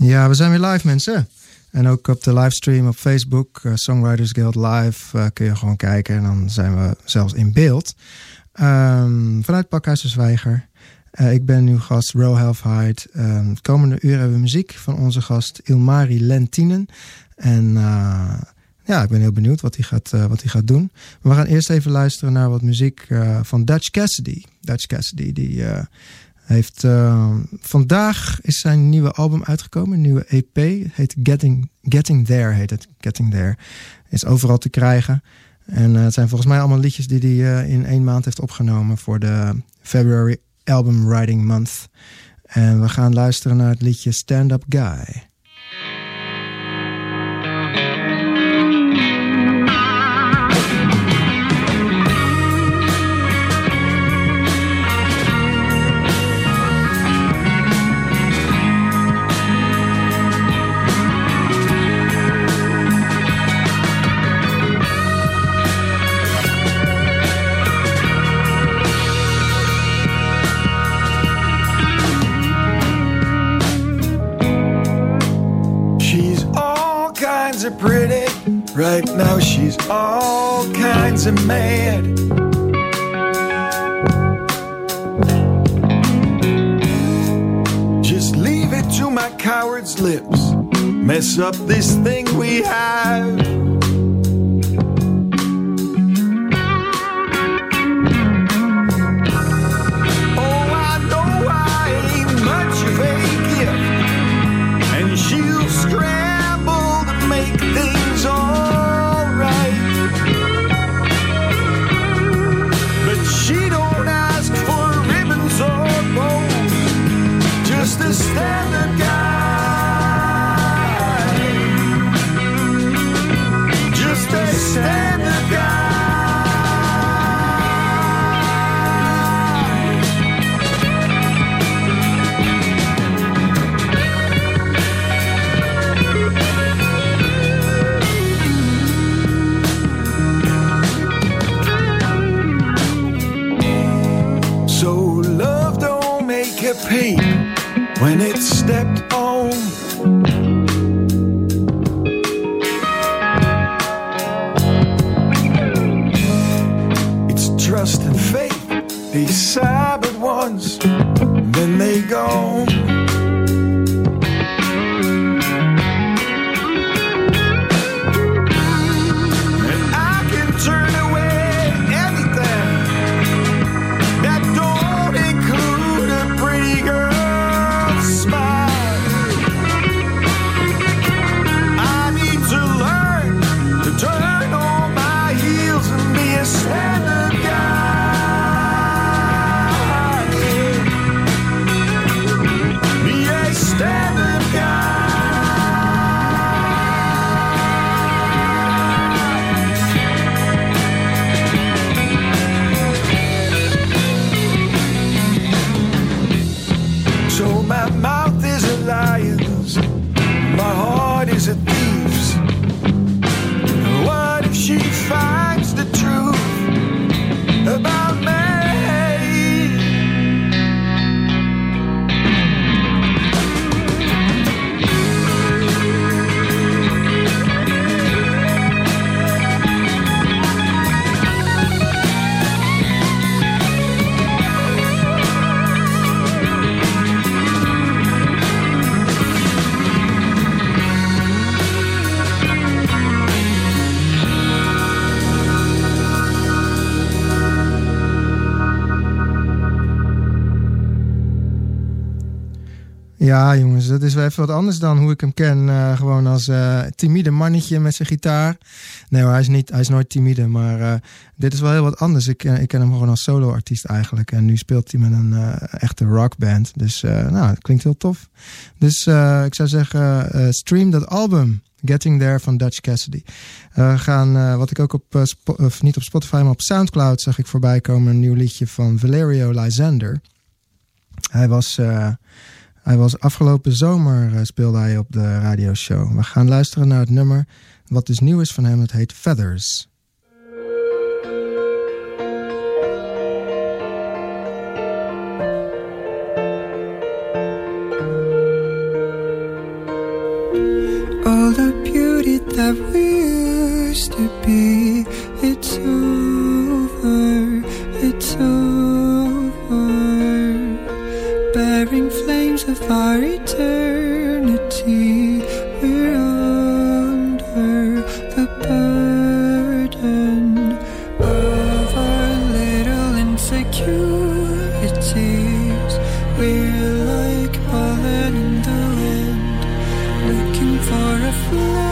Ja, we zijn weer live mensen. En ook op de livestream op Facebook, uh, Songwriters Guild Live, uh, kun je gewoon kijken. En dan zijn we zelfs in beeld. Um, vanuit Pakhuis Zwijger. Uh, ik ben nu gast Ro Halfheid. Um, het komende uur hebben we muziek van onze gast Ilmari Lentinen. En ja, ik ben heel benieuwd wat hij gaat, wat hij gaat doen. Maar we gaan eerst even luisteren naar wat muziek van Dutch Cassidy. Dutch Cassidy, die heeft, uh, vandaag is zijn nieuwe album uitgekomen, een nieuwe EP. heet Getting, Getting There, heet het. Getting There. Is overal te krijgen. En uh, het zijn volgens mij allemaal liedjes die hij uh, in één maand heeft opgenomen voor de February Album Writing Month. En we gaan luisteren naar het liedje Stand Up Guy. Right now she's all kinds of mad. Just leave it to my coward's lips. Mess up this thing we have. Ja, jongens, dat is wel even wat anders dan hoe ik hem ken. Uh, gewoon als uh, timide mannetje met zijn gitaar. Nee hoor, hij is, niet, hij is nooit timide, maar uh, dit is wel heel wat anders. Ik, ik ken hem gewoon als solo-artiest eigenlijk. En nu speelt hij met een echte rockband. Dus nou, het klinkt heel tof. Dus ik zou zeggen, stream dat album. Getting There van Dutch Cassidy. we gaan, wat ik ook op, of niet op Spotify, maar op Soundcloud zag ik voorbij komen. Een nieuw liedje van Valerio Lysander. Hij was... Hij was afgelopen zomer eh, speelde hij op de radioshow. We gaan luisteren naar het nummer wat dus nieuw is van hem. Het heet Feathers. All the beauty that we used to be, it's over, it's over. for eternity. We're under the burden of our little insecurities. We're like pollen in the wind, looking for a flower.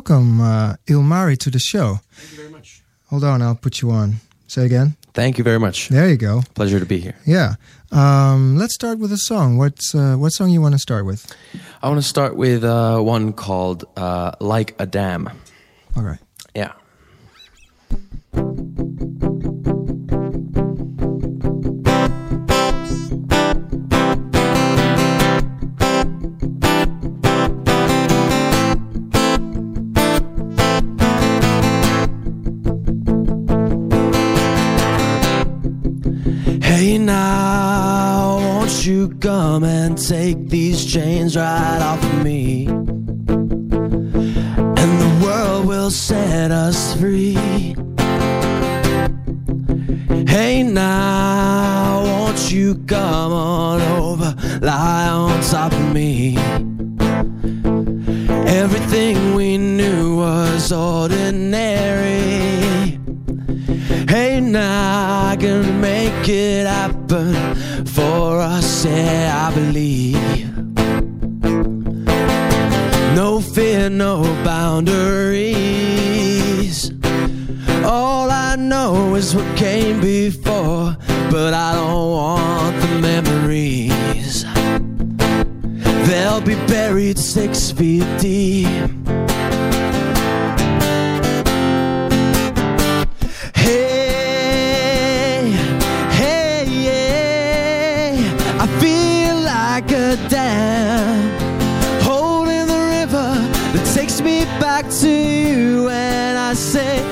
welcome, uh, Ilmari, to the show. Thank you very much. Hold on, I'll put you on. Say again. Thank you very much. There you go. Pleasure to be here. Yeah. Um, let's start with a song. What's uh, what song you want to start with? I want to start with uh, one called uh, "Like a Dam." All right. Yeah. Take these chains right off of me? And the world will set us free. Hey now, won't you come on over, lie on top of me? Everything we knew was ordinary. Hey, now I can make it happen for us, yeah, I believe. No fear, no boundaries. All I know is what came before, but I don't want the memories. They'll be buried six feet deep. And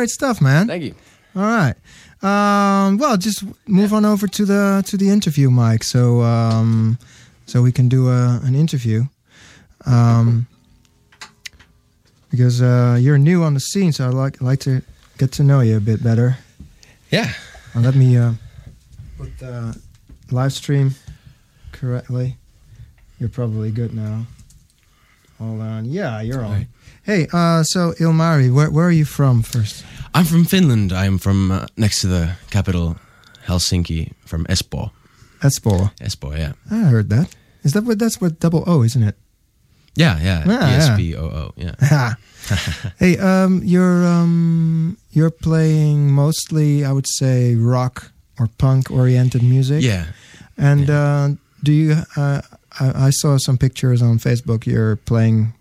great stuff, man. Thank you. All right. Um, well, just move on over to the to the interview, Mike. So um, so we can do a, an interview. Um, because uh, you're new on the scene, so I'd like like to get to know you a bit better. Yeah. Uh, let me uh, put the live stream correctly. You're probably good now. Hold on. Yeah, you're on. Hey, uh, so Ilmari, where where are you from first? I'm from Finland. I'm from uh, next to the capital, Helsinki, from Espoo. Espoo. Espoo, yeah. I heard that. Is that what that's what double O, isn't it? Yeah, yeah. Yeah, yeah. E S P O O, yeah. Ha. hey, um, you're um, you're playing mostly, I would say, rock or punk oriented music. Yeah. And uh, do you? Uh, I, I saw some pictures on Facebook. You're playing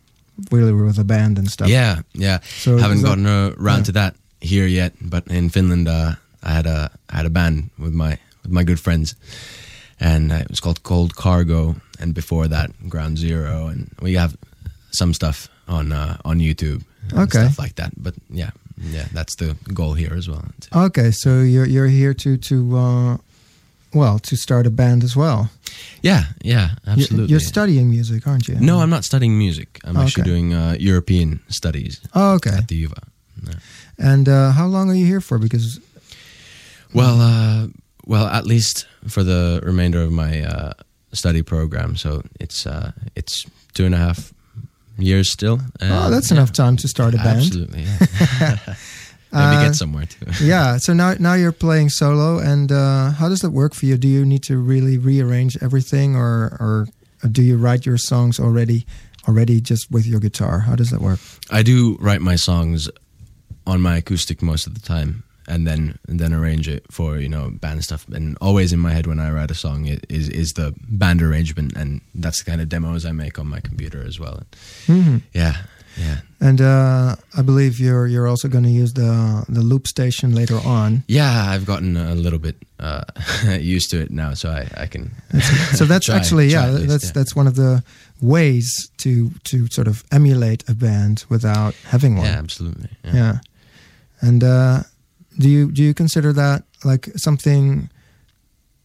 really with a band and stuff. Yeah, yeah. So Haven't gotten around yeah. to that here yet, but in Finland, uh, I had a I had a band with my with my good friends, and uh, it was called Cold Cargo. And before that, Ground Zero, and we have some stuff on uh, on YouTube, and Okay. stuff like that. But yeah, yeah, that's the goal here as well. Okay, so you're you're here to to uh, well, to start a band as well. Yeah, yeah, absolutely. You're studying music, aren't you? no, I'm not studying music. I'm actually doing uh, European studies Oh, okay. at the UVA. And uh, how long are you here for? Because Well, uh, well, at least for the remainder of my uh, study program. So it's uh, it's two and a half years still. oh, that's yeah. enough time to start a band. Absolutely. Yeah. Maybe Uh, get somewhere too. yeah. So now now you're playing solo, and uh, how does that work for you? Do you need to really rearrange everything, or or do you write your songs already already just with your guitar? How does that work? I do write my songs on my acoustic most of the time, and then and then arrange it for you know band stuff. And always in my head when I write a song it is is the band arrangement, and that's the kind of demos I make on my computer as well. hmm Yeah, yeah, And uh, I believe you're you're also going to use the the loop station later on. yeah. I've gotten a little bit uh, used to it now, so I I can. So that's Try- actually yeah, least, that's yeah. that's one of the ways to to sort of emulate a band without having one. Yeah, absolutely. Yeah. Yeah. And uh, do you do you consider that like something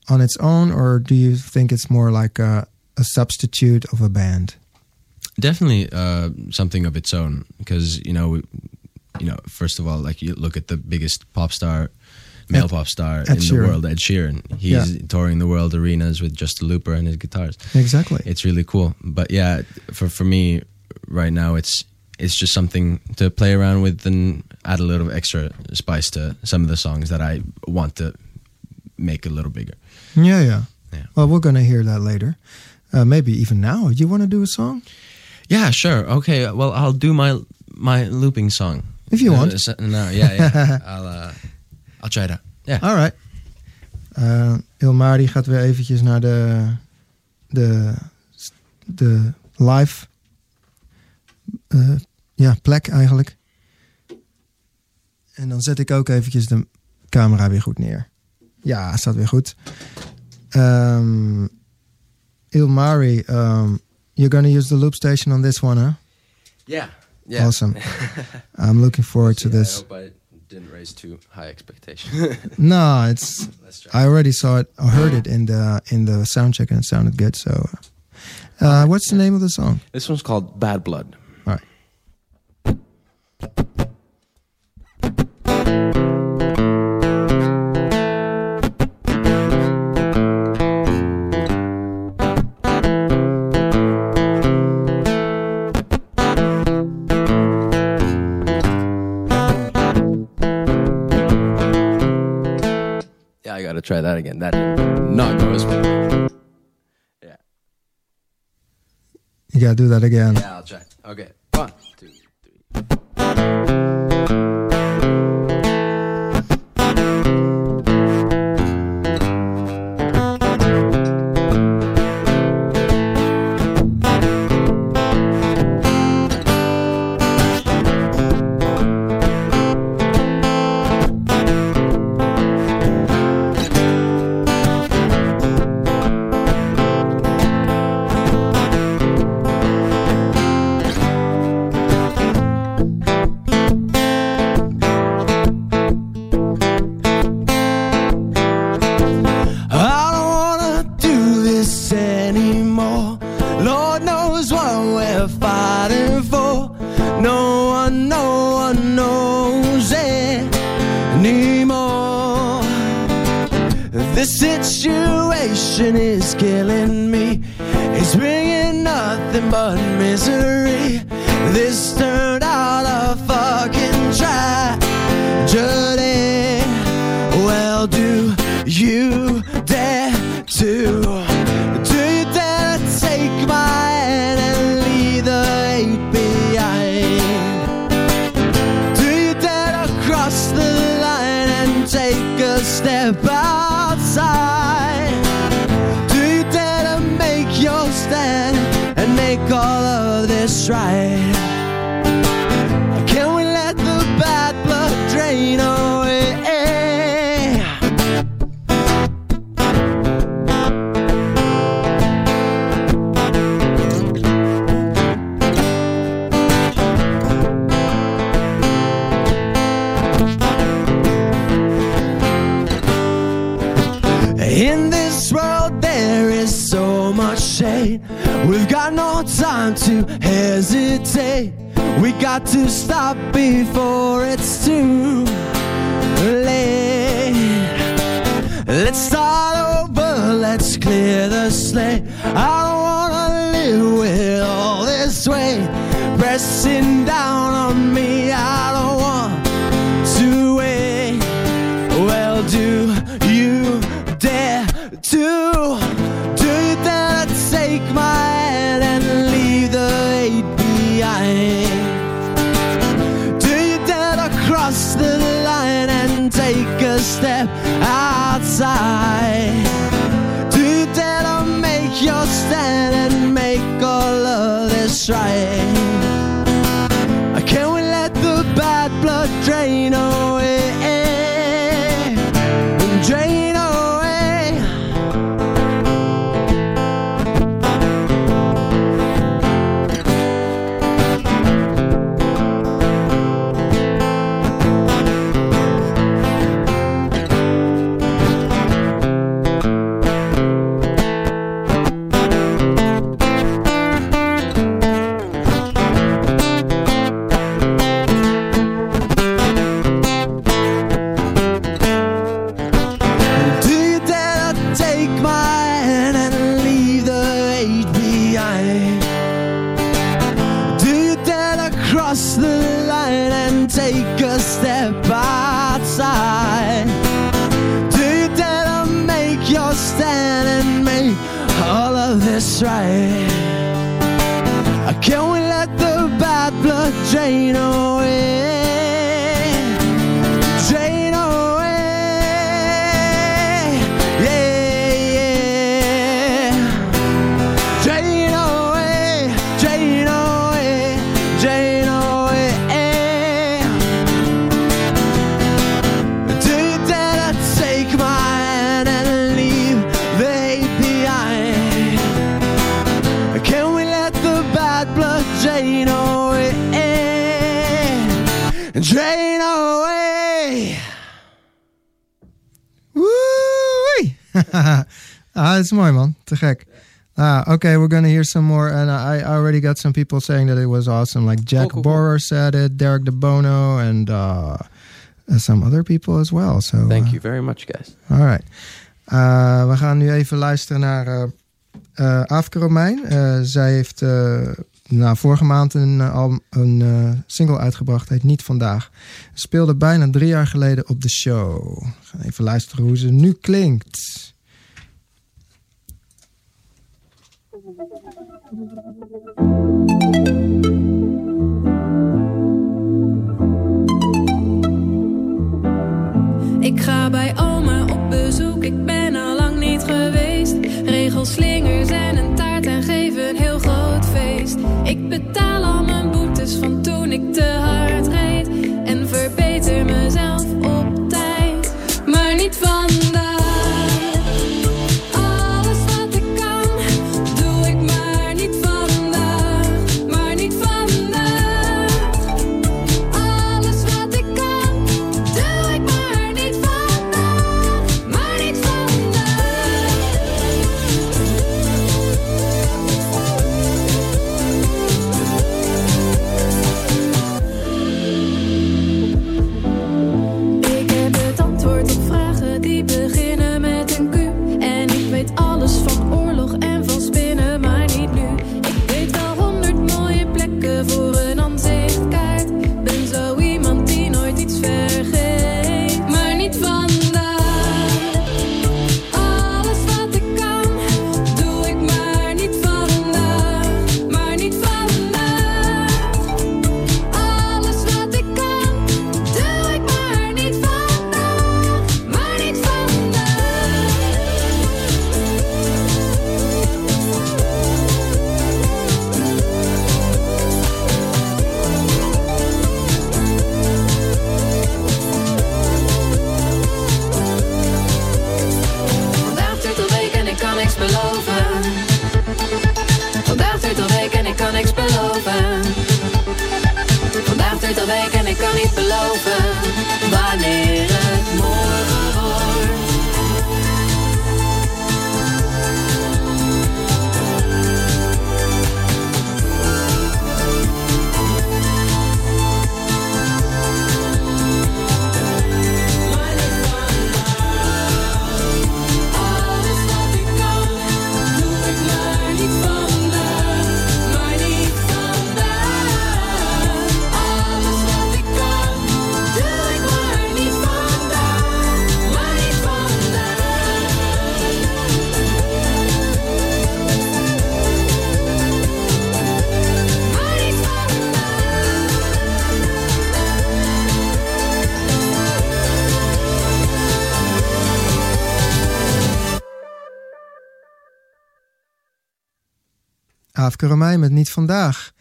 on its own, or do you think it's more like a, a substitute of a band? Definitely uh, something of its own because you know, we- you know, first of all, like you look at the biggest pop star, male Ed- pop star Ed in Sheeran. the world, Ed Sheeran. He's Yeah. touring the world arenas with just a looper and his guitars. Exactly. It's really cool. But yeah, for for me right now, it's it's just something to play around with and add a little extra spice to some of the songs that I want to make a little bigger. yeah, yeah. Yeah. Well, we're gonna hear that later. Uh, maybe even now. Do You want to do a song? Yeah, sure. Okay. Well, I'll do my my looping song. If you want. Uh, so- no, yeah, yeah. I'll uh, I'll try that. Yeah. All right. Uh, Ilmar die gaat weer eventjes naar de, de, de live ja, plek eigenlijk. En dan zet ik ook eventjes de camera weer goed neer. Ja, staat weer goed. Um, Ilmari, um, you're gonna use the loop station on this one, huh? Yeah. Yeah. Awesome. I'm looking forward to this. I hope I didn't raise too high expectation. No, it's Let's try. I already saw it, I heard it in the in the sound check, and it sounded good. So, uh, what's the name of the song? This one's called Bad Blood. All right. Try that again. That did not go as well. Yeah. You gotta do that again. Yeah, I'll try. Okay. This right? Hesitate. We got to stop before it's too late. Let's start over, let's clear the slate. Ah, okay, we're gonna hear some more. And I, I already got some people saying that it was awesome. Like Jack Cool, cool, cool. Borer said it, Derek De Bono, and uh, some other people as well. So, Thank uh, you very much, guys. Alright. Uh, we gaan nu even luisteren naar eh eh, Afke Romein. Eh, zij heeft nou, vorige maand een, album- een single uitgebracht. Heet Niet Vandaag. Speelde bijna drie jaar geleden op de show. Gaan even luisteren hoe ze nu klinkt. Ik ga bij oma op bezoek, ik ben al lang niet geweest. Aafke Romein met Niet Vandaag.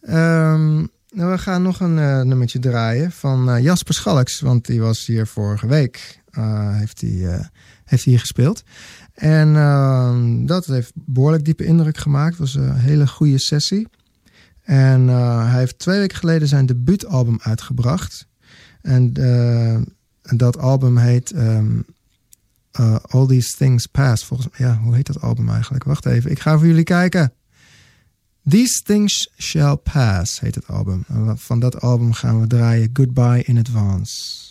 Ehm, nou, we gaan nog een eh, nummertje draaien van eh, Jasper Schalks. Want die was hier vorige week. eh, heeft hij heeft hier gespeeld. En ehm, dat heeft behoorlijk diepe indruk gemaakt. Was een hele goede sessie. En hij heeft twee weken geleden zijn debuutalbum uitgebracht. En dat album heet ehm, eh, All These Things Pass. Volgens ja, hoe heet dat album eigenlijk? Wacht even, ik ga voor jullie kijken. These Things Shall Pass heet het album. Van dat album gaan we draaien Goodbye in Advance.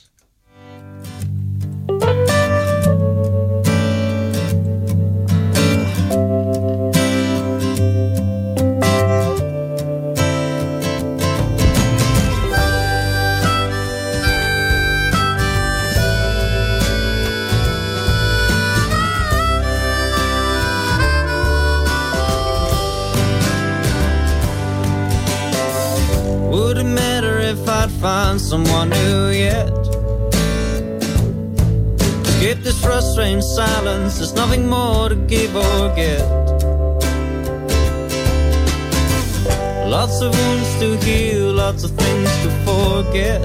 Would it matter if I'd find someone new yet? Escape this frustrating silence, there's nothing more to give or get. Lots of wounds to heal, lots of things to forget.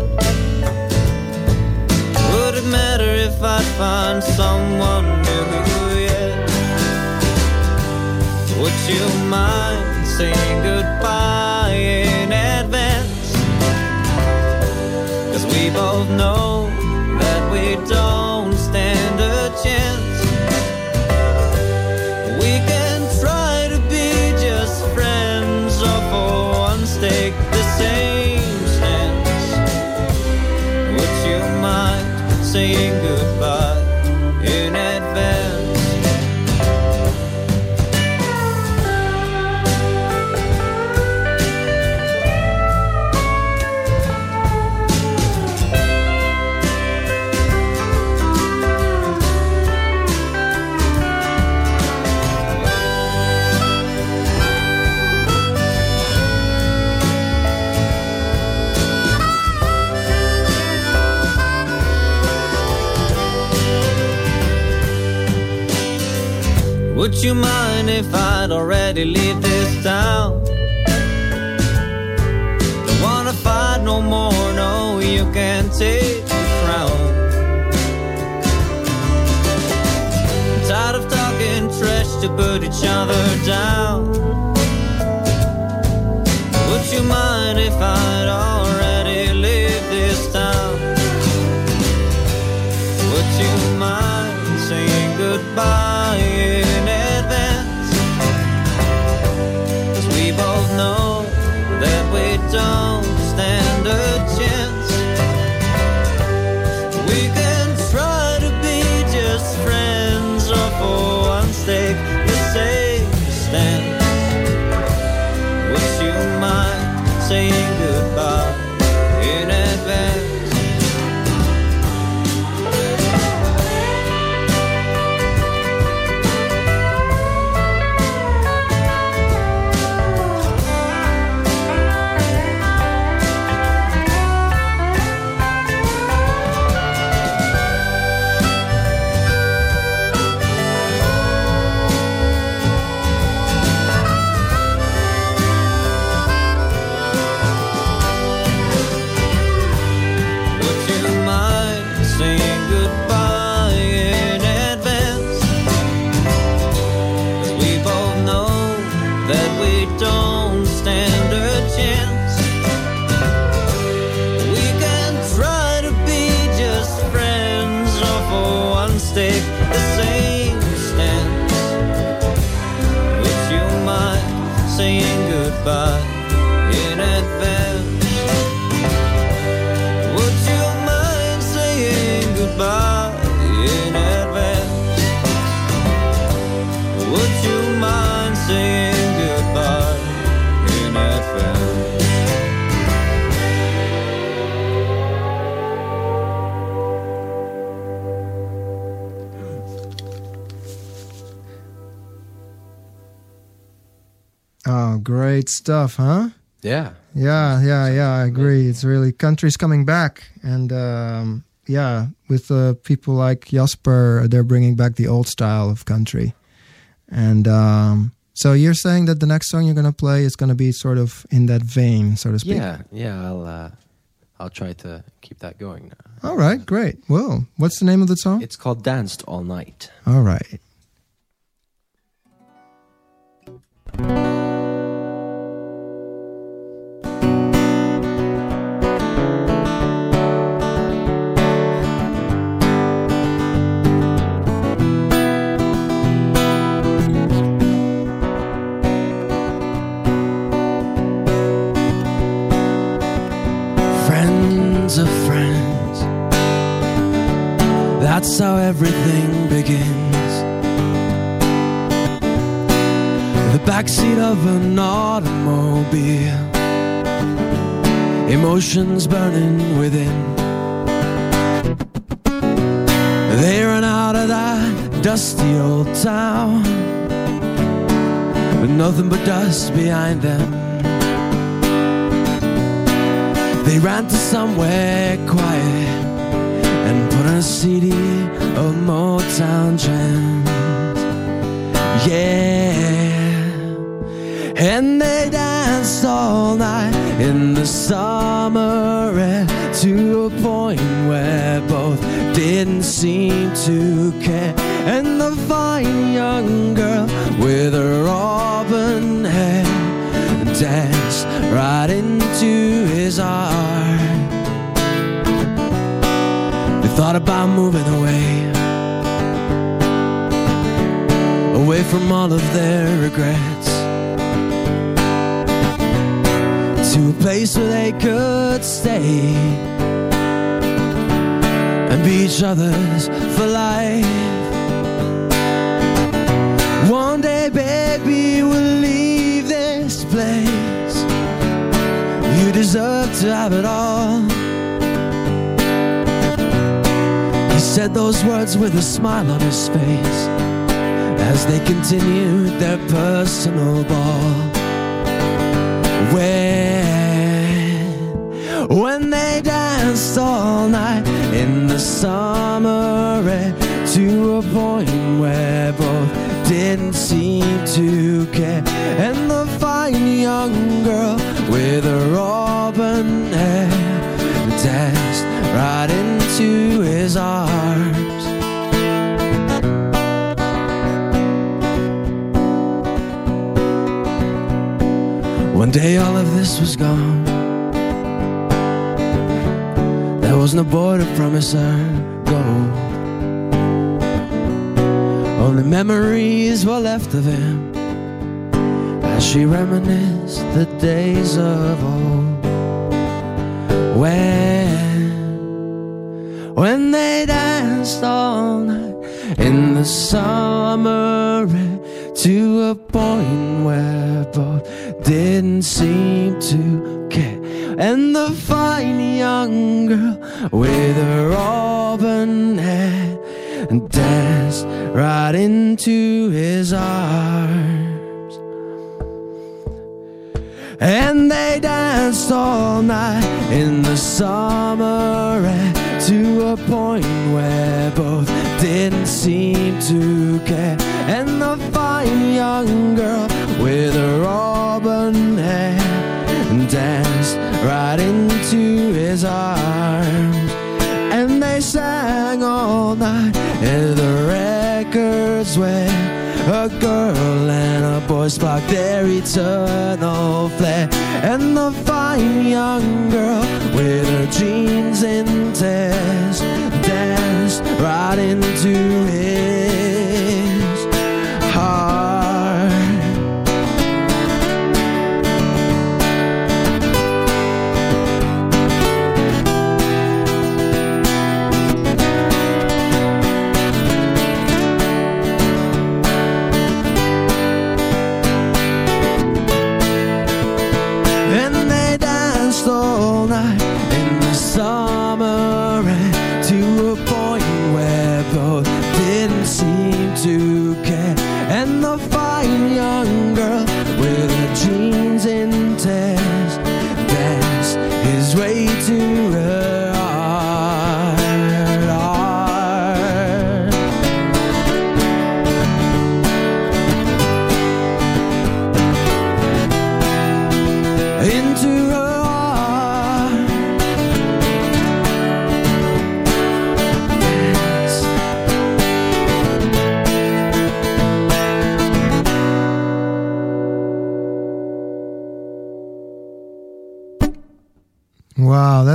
Would it matter if I'd find someone new yet? Would you mind saying goodbye both know that we don't stand a chance. We can try to be just friends or for once take the same stance. Would you mind saying Would you mind if I'd already leave this town? Don't wanna fight no more, no, you can't take the crown. I'm Tired of talking trash to put each other down. Would you mind if I'd already leave this town? Would you mind saying goodbye Oh, great stuff, huh? Yeah. Yeah, yeah, yeah. I agree. It's really country's coming back, and um, yeah, with uh, people like Jasper, they're bringing back the old style of country, and um, So you're saying that the next song you're gonna play is gonna be sort of in that vein, so to speak. Yeah, yeah. I'll uh, I'll try to keep that going now. All right, great. Well, what's the name of the song? It's called Danced All Night. All right. Right into his heart. They thought about moving away, away from all of their regrets, to a place where they could stay and be each other's for life. One day, baby, we'll leave this place. Deserve to have it all. He said those words with a smile on his face as they continued their personal ball. When, when they danced all night in the summer air to a point where both didn't seem to care. And the fine young girl with her hair danced right into his arms. One day all of this was gone. There was no boy to promise her gold. Only memories were left of him as she reminisced the days of old. When, when they danced all night in the summer to a point where both didn't seem to care. And the fine young girl with her auburn hair danced right into his arms. And they danced all night in the summer to a point where both didn't seem to care. And the fine young girl with her auburn hair danced right into his arms. And they sang all night in the records where a girl and a boy spark their eternal flare. And the fine young girl with her jeans in tears danced right into his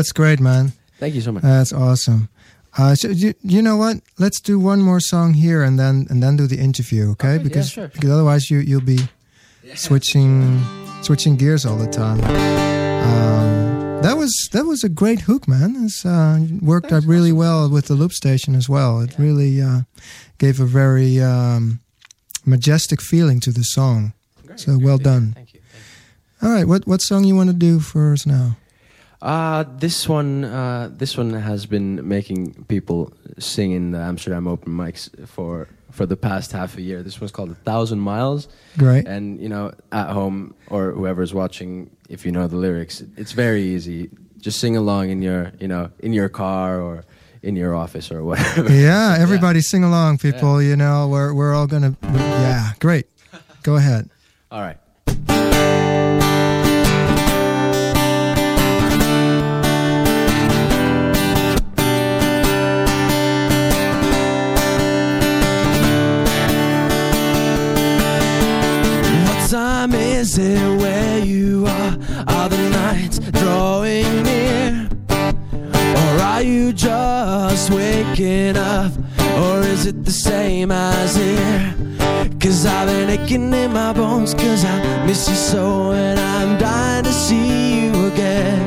that's great, man. Thank you so much. That's awesome. Uh, so you, you know what? Let's do one more song here and then and then do the interview, okay? Okay, yeah, because, sure. because otherwise you you'll be switching switching gears all the time. Um, that was that was a great hook, man. It's uh, worked out really well with the loop station as well. It really uh, gave a very um, majestic feeling to the song. Great, so great well done. Thank you. Thank you. All right, what what song you want to do for us now? Uh, this one, uh, this one has been making people sing in the Amsterdam open mics for for the past half a year. This one's called "A Thousand Miles," Great. and you know, at home or whoever's watching, if you know the lyrics, it's very easy. Just sing along in your, you know, in your car or in your office or whatever. Yeah, everybody sing along, people. You know, we're we're all gonna. Yeah, great. Go ahead. All right. Time is it where you are? Are the nights drawing near? Or are you just waking up? Or is it the same as here? Cause I've been aching in my bones Cause I miss you so And I'm dying to see you again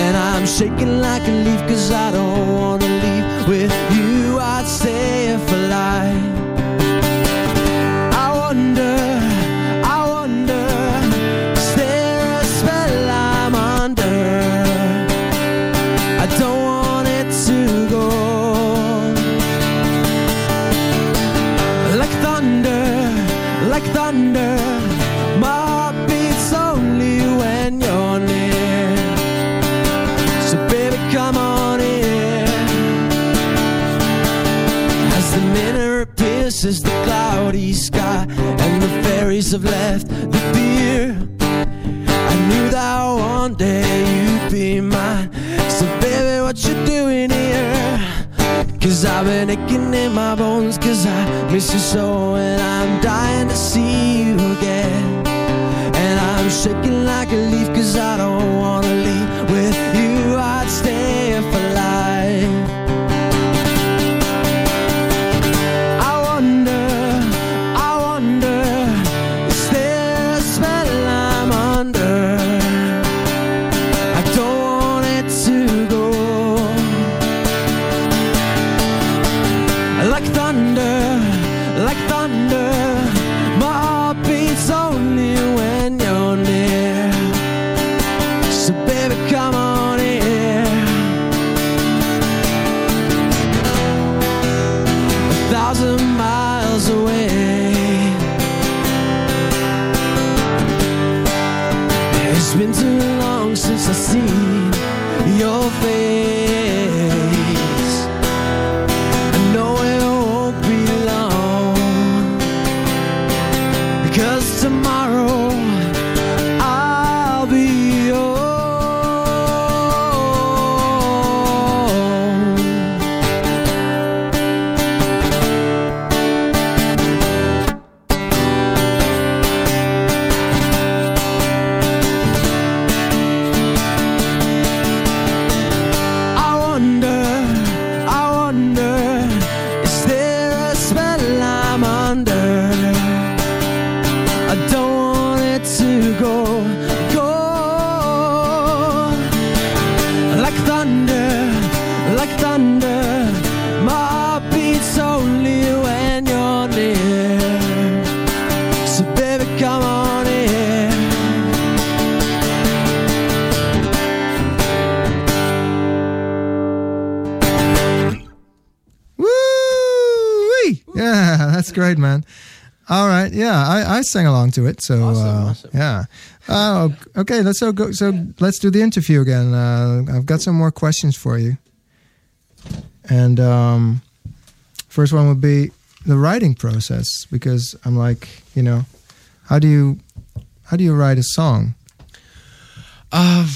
And I'm shaking like a leaf Cause I don't wanna leave fairies have left the pier. I knew that one day you'd be mine. So baby, what you doing here? Cause I've been aching in my bones Cause I miss you so And I'm dying to see you again And I'm shaking like a leaf Cause I don't wanna leave With along to it, so Awesome, uh, awesome. yeah. Oh, okay. Let's so go. So let's do the interview again. Uh, I've got some more questions for you, and um, first one would be the writing process because I'm like, you know, how do you how do you write a song? Uh,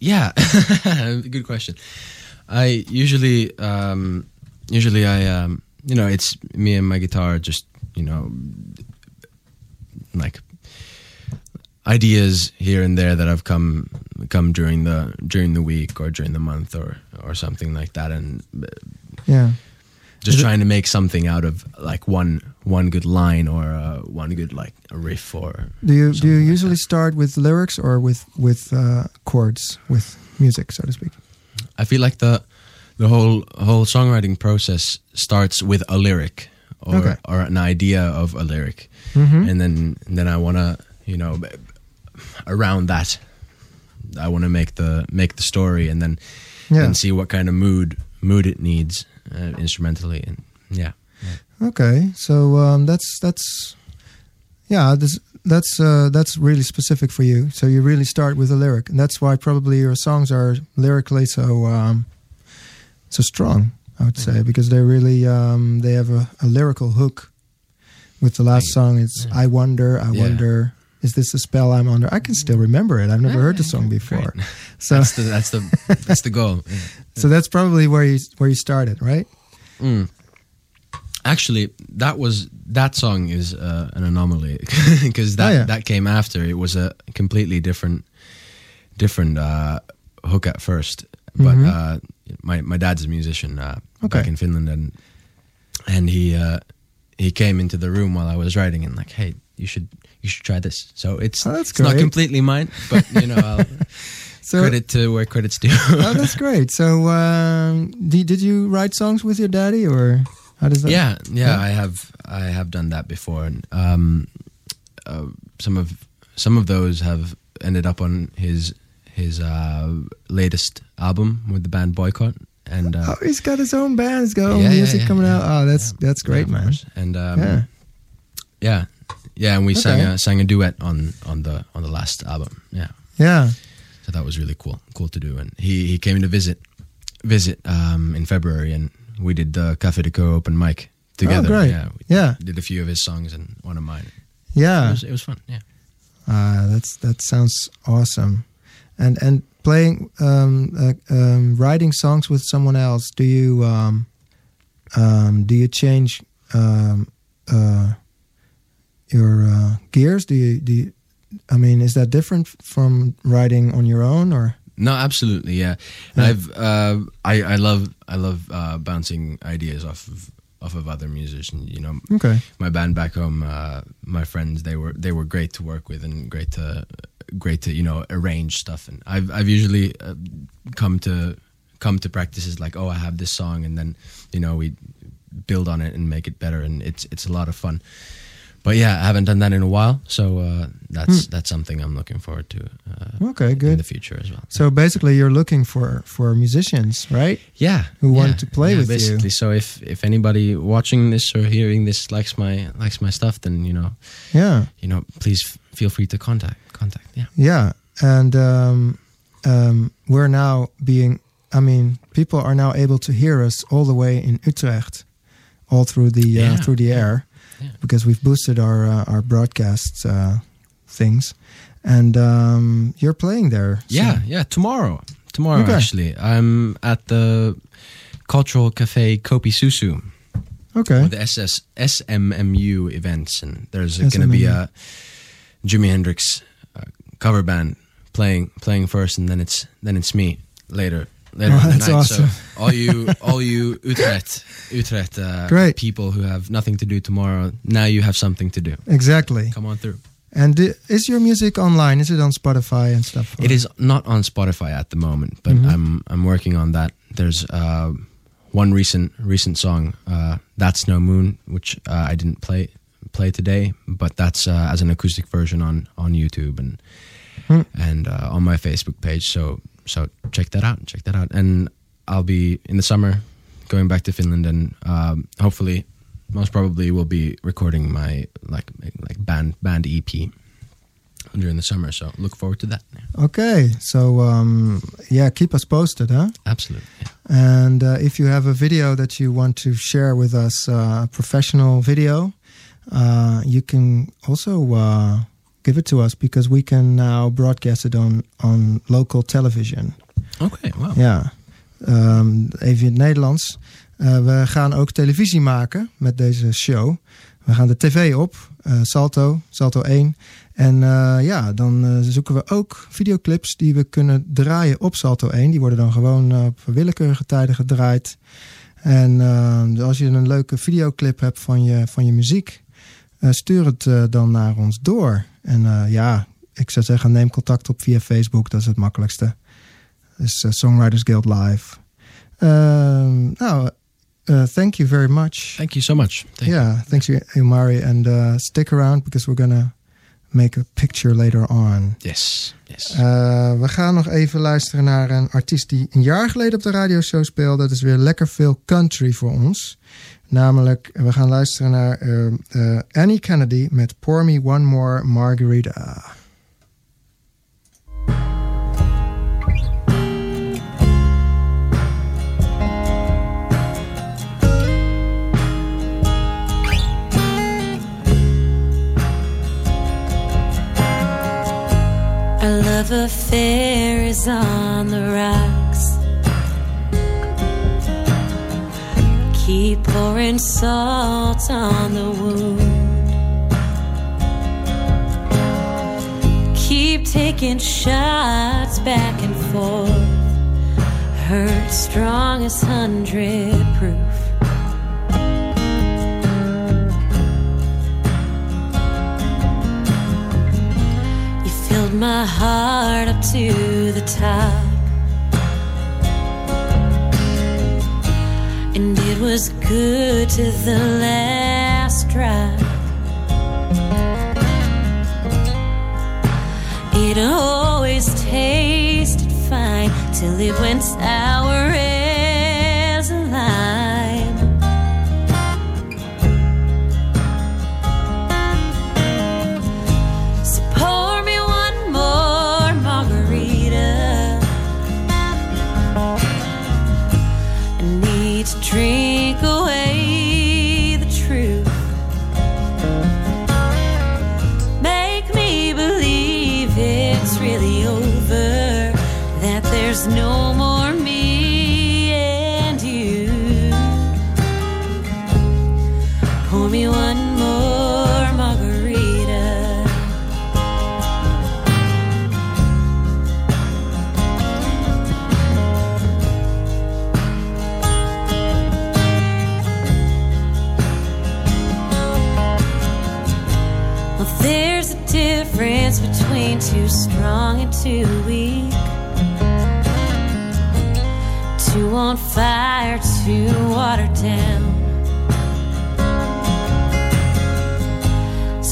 yeah, good question. I usually, um, usually I, um, you know, it's me and my guitar. Just you know, like ideas here and there that have come come during the during the week or during the month or or something like that, and uh, Yeah. just Is it- trying to make something out of like one one good line or uh, one good like a riff or Do you do you like usually start with lyrics or with with uh, chords, with music, so to speak? I feel like the the whole whole songwriting process starts with a lyric or Okay. or an idea of a lyric, Mm-hmm. and then and then I want to you know around that I want to make the make the story and then yeah. and see what kind of mood mood it needs uh, instrumentally and yeah Okay, so um, that's that's yeah, this, that's uh, that's really specific for you. So you really start with a lyric, and that's why probably your songs are lyrically so um, so strong. I would say because they really um, they have a, a lyrical hook. With the last song, it's. "I wonder, I Yeah. wonder, is this a spell I'm under?" I can still remember it. I've never heard the song before, so that's the that's the that's the goal yeah. so that's probably where you where you started, right? Mm. Actually, that was that song is uh, an anomaly because that Oh, yeah. that came after. It was a completely different different uh, hook at first, but Mhm. uh, my my dad's a musician uh, Okay. back in Finland, and and he uh, he came into the room while I was writing and like, hey, you should you should try this. So it's Oh, it's not completely mine, but you know, I'll So credit to where credit's due. oh, that's great. So, um, did, did you write songs with your daddy, or how does that? yeah, yeah, Yeah? I have I have done that before, and um, uh, some of some of those have ended up on his his uh, latest album with the band Boycott, and uh, Oh, he's got his own band. He's got own Yeah, yeah, music yeah, coming out. Oh, that's that's great, man. course. And um, Yeah. yeah, yeah, and we sang a sang a duet on on the on the last album. Yeah, Yeah. so that was really cool cool to do. And he he came to visit visit um, in February, and we did the Café de Koe open mic together. Oh, great. Yeah, we Yeah. did a few of his songs and one of mine. It Yeah. was, it was fun. Yeah. Ah, that's that sounds awesome. And and playing um, uh, um, writing songs with someone else. Do you um, um, do you change um, uh, your uh, gears? Do you do you, I mean, is that different from writing on your own or? No, absolutely, yeah. Yeah. I've uh, I I love I love uh, bouncing ideas off of off of other musicians. You know, Okay. my band back home, uh, my friends, they were they were great to work with and great to great to you know arrange stuff. And I've I've usually uh, come to come to practices like, oh, I have this song, and then you know we build on it and make it better, and it's it's a lot of fun. But yeah, I haven't done that in a while, so uh, that's that's something I'm looking forward to uh, Okay, in good. the future as well. So basically, you're looking for for musicians, right? yeah who want to play yeah, with you. basically so if if anybody watching this or hearing this likes my likes my stuff then you know Yeah, you know please f- feel free to contact contact yeah yeah. And um, um, we're now being. I mean, people are now able to hear us all the way in Utrecht, all through the uh, Yeah, through the air, Yeah. because we've boosted our uh, our broadcast uh, things, and um, you're playing there. so- yeah yeah tomorrow tomorrow Okay. actually i'm at the cultural cafe kopi susu Okay. with the SS, SMMU events and there's going to be a Jimi Hendrix uh, cover band playing playing first and then it's then it's me later later Oh, the that's night awesome. so all you all you Utrecht Utrecht uh, Great. people who have nothing to do tomorrow now you have something to do Exactly. come on through And is your music online? Is it on Spotify and stuff? It is not on Spotify at the moment, but Mhm. I'm I'm working on that. There's uh, one recent recent song, uh, "That's No Moon," which uh, I didn't play play today, but that's uh, as an acoustic version on on YouTube and Hmm. and uh, on my Facebook page. So so check that out. Check that out. And I'll be in the summer going back to Finland, and um, hopefully, most probably, we'll be recording my like like band band EP during the summer. So look forward to that. Okay, so um, yeah, keep us posted, huh? Absolutely. Yeah. And uh, if you have a video that you want to share with us, uh, a professional video, uh, you can also uh, give it to us because we can now broadcast it on on local television. Okay. Wow. Ja, um, even in het Nederlands. Eh, we gaan ook televisie maken met deze show. We gaan de tv op, eh, Salto, Salto 1. En eh, ja, dan zoeken we ook videoclips die we kunnen draaien op Salto 1. Die worden dan gewoon op willekeurige tijden gedraaid. En eh, als je een leuke videoclip hebt van je, van je muziek, stuur het dan naar ons door. En eh, ja, ik zou zeggen, neem contact op via Facebook. Dat is het makkelijkste. Dus eh, Songwriters Guild Live. Ehm, nou, uh, thank you very much. Thank you so much. Thank you. thanks, Umari. And uh, stick around because we're gonna make a picture later on. Yes. Yes. Uh, we gaan nog even luisteren naar een artiest die een jaar geleden op de radioshow speelde. Dat is weer lekker veel country voor ons. Namelijk, we gaan luisteren naar uh, uh, Annie Kennedy met Pour Me One More Margarita. Our love is on the rocks. Keep pouring salt on the wound. Keep taking shots back and forth. Hurt strong as hundred proof. You filled my heart up to the top. And it was good to the last drop. It always tasted fine till it went sour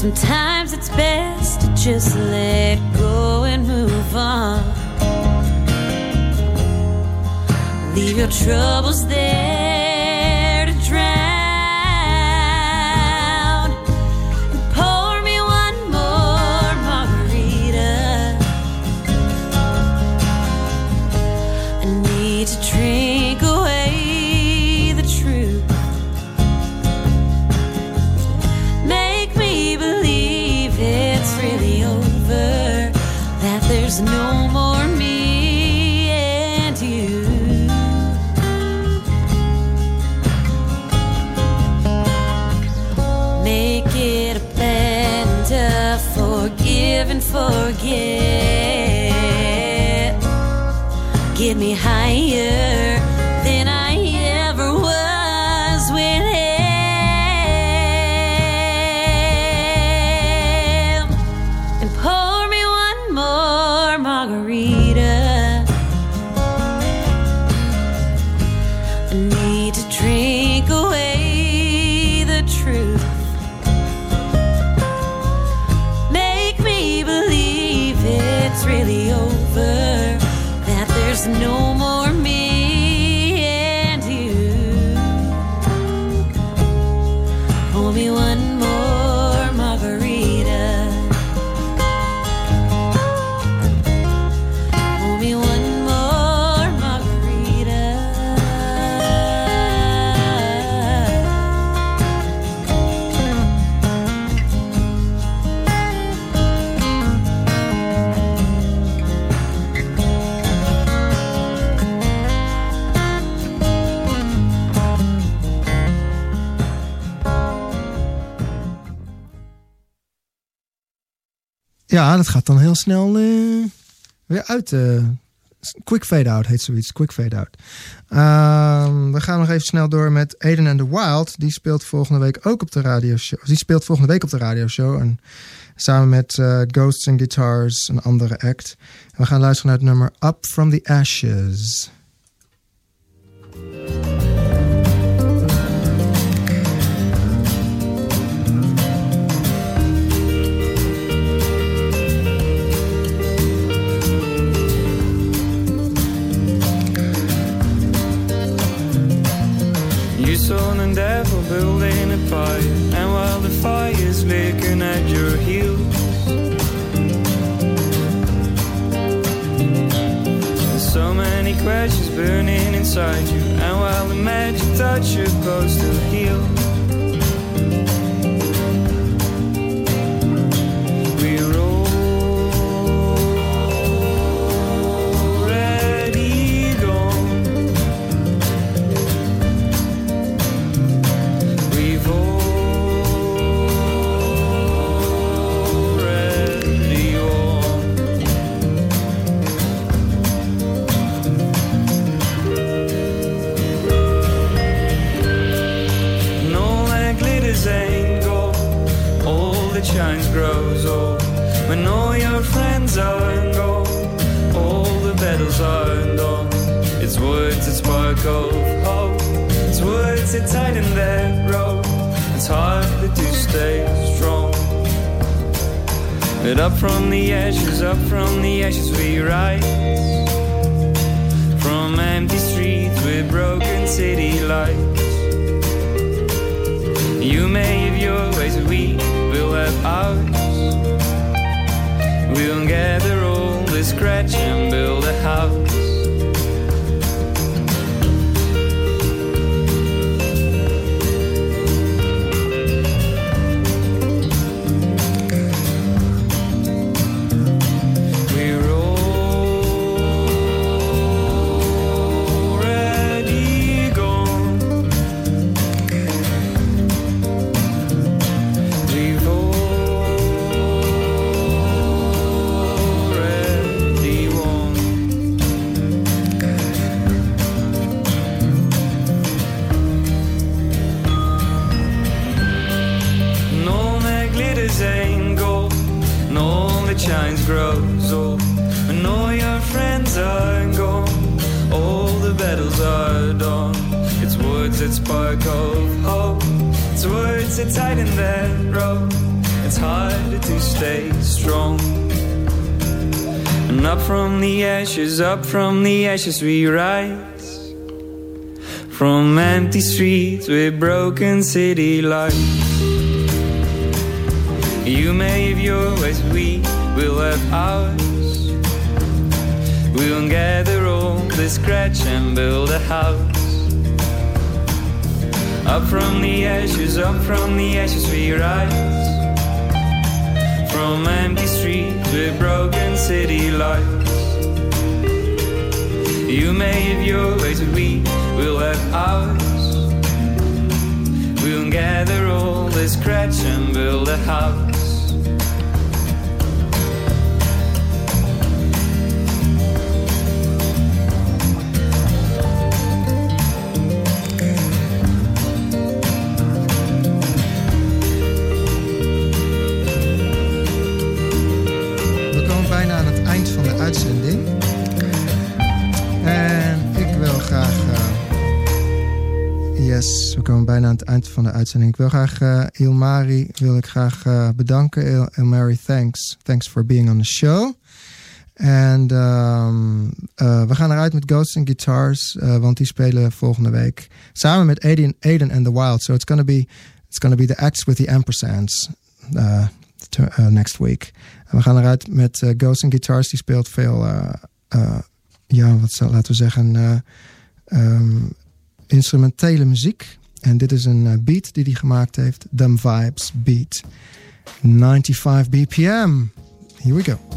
Sometimes it's best to just let go and move on. Leave your troubles there there's no Ja, dat gaat dan heel snel eh, weer uit. eh. quick fade-out heet zoiets. Quick fade-out. Ehm, we gaan nog even snel door met Aiden and the Wild. Die speelt volgende week ook op de radioshow. Die speelt volgende week op de radioshow. En samen met eh, Ghosts and Guitars, een andere act. We gaan luisteren naar het nummer Up From The Ashes. Saw the devil building a fire, and while the fire's licking at your heels, there's so many questions burning inside you, and while the magic touch your close to heal. Words that tighten that rope. It's harder to stay strong. And up from the ashes, up from the ashes we rise. From empty streets with broken city lights. You may have your ways, we will have ours. We'll gather all the scratch and build a house. Up from the ashes, up from the ashes we rise. From empty streets with broken city lights. You may have your ways, but we will have ours. We'll gather all the scratch and build a house. Bijna aan het eind van de uitzending. Ik wil graag eh Ilmari wil ik graag eh, bedanken. Il Ilmari, thanks. Thanks for being on the show. En ehm, eh, we gaan eruit met Ghosts and Guitars, want die spelen volgende week samen met Aiden, Aiden and the Wild. So it's gonna be it's gonna be the acts with the ampersands uh, uh, next week. We gaan eruit met Ghosts and Guitars. Die speelt veel, ja, wat zou, laten we zeggen, eh, ehm, instrumentele muziek. En dit is een eh, beat die hij gemaakt heeft. Them Vibes Beat. 95 BPM. Here we go.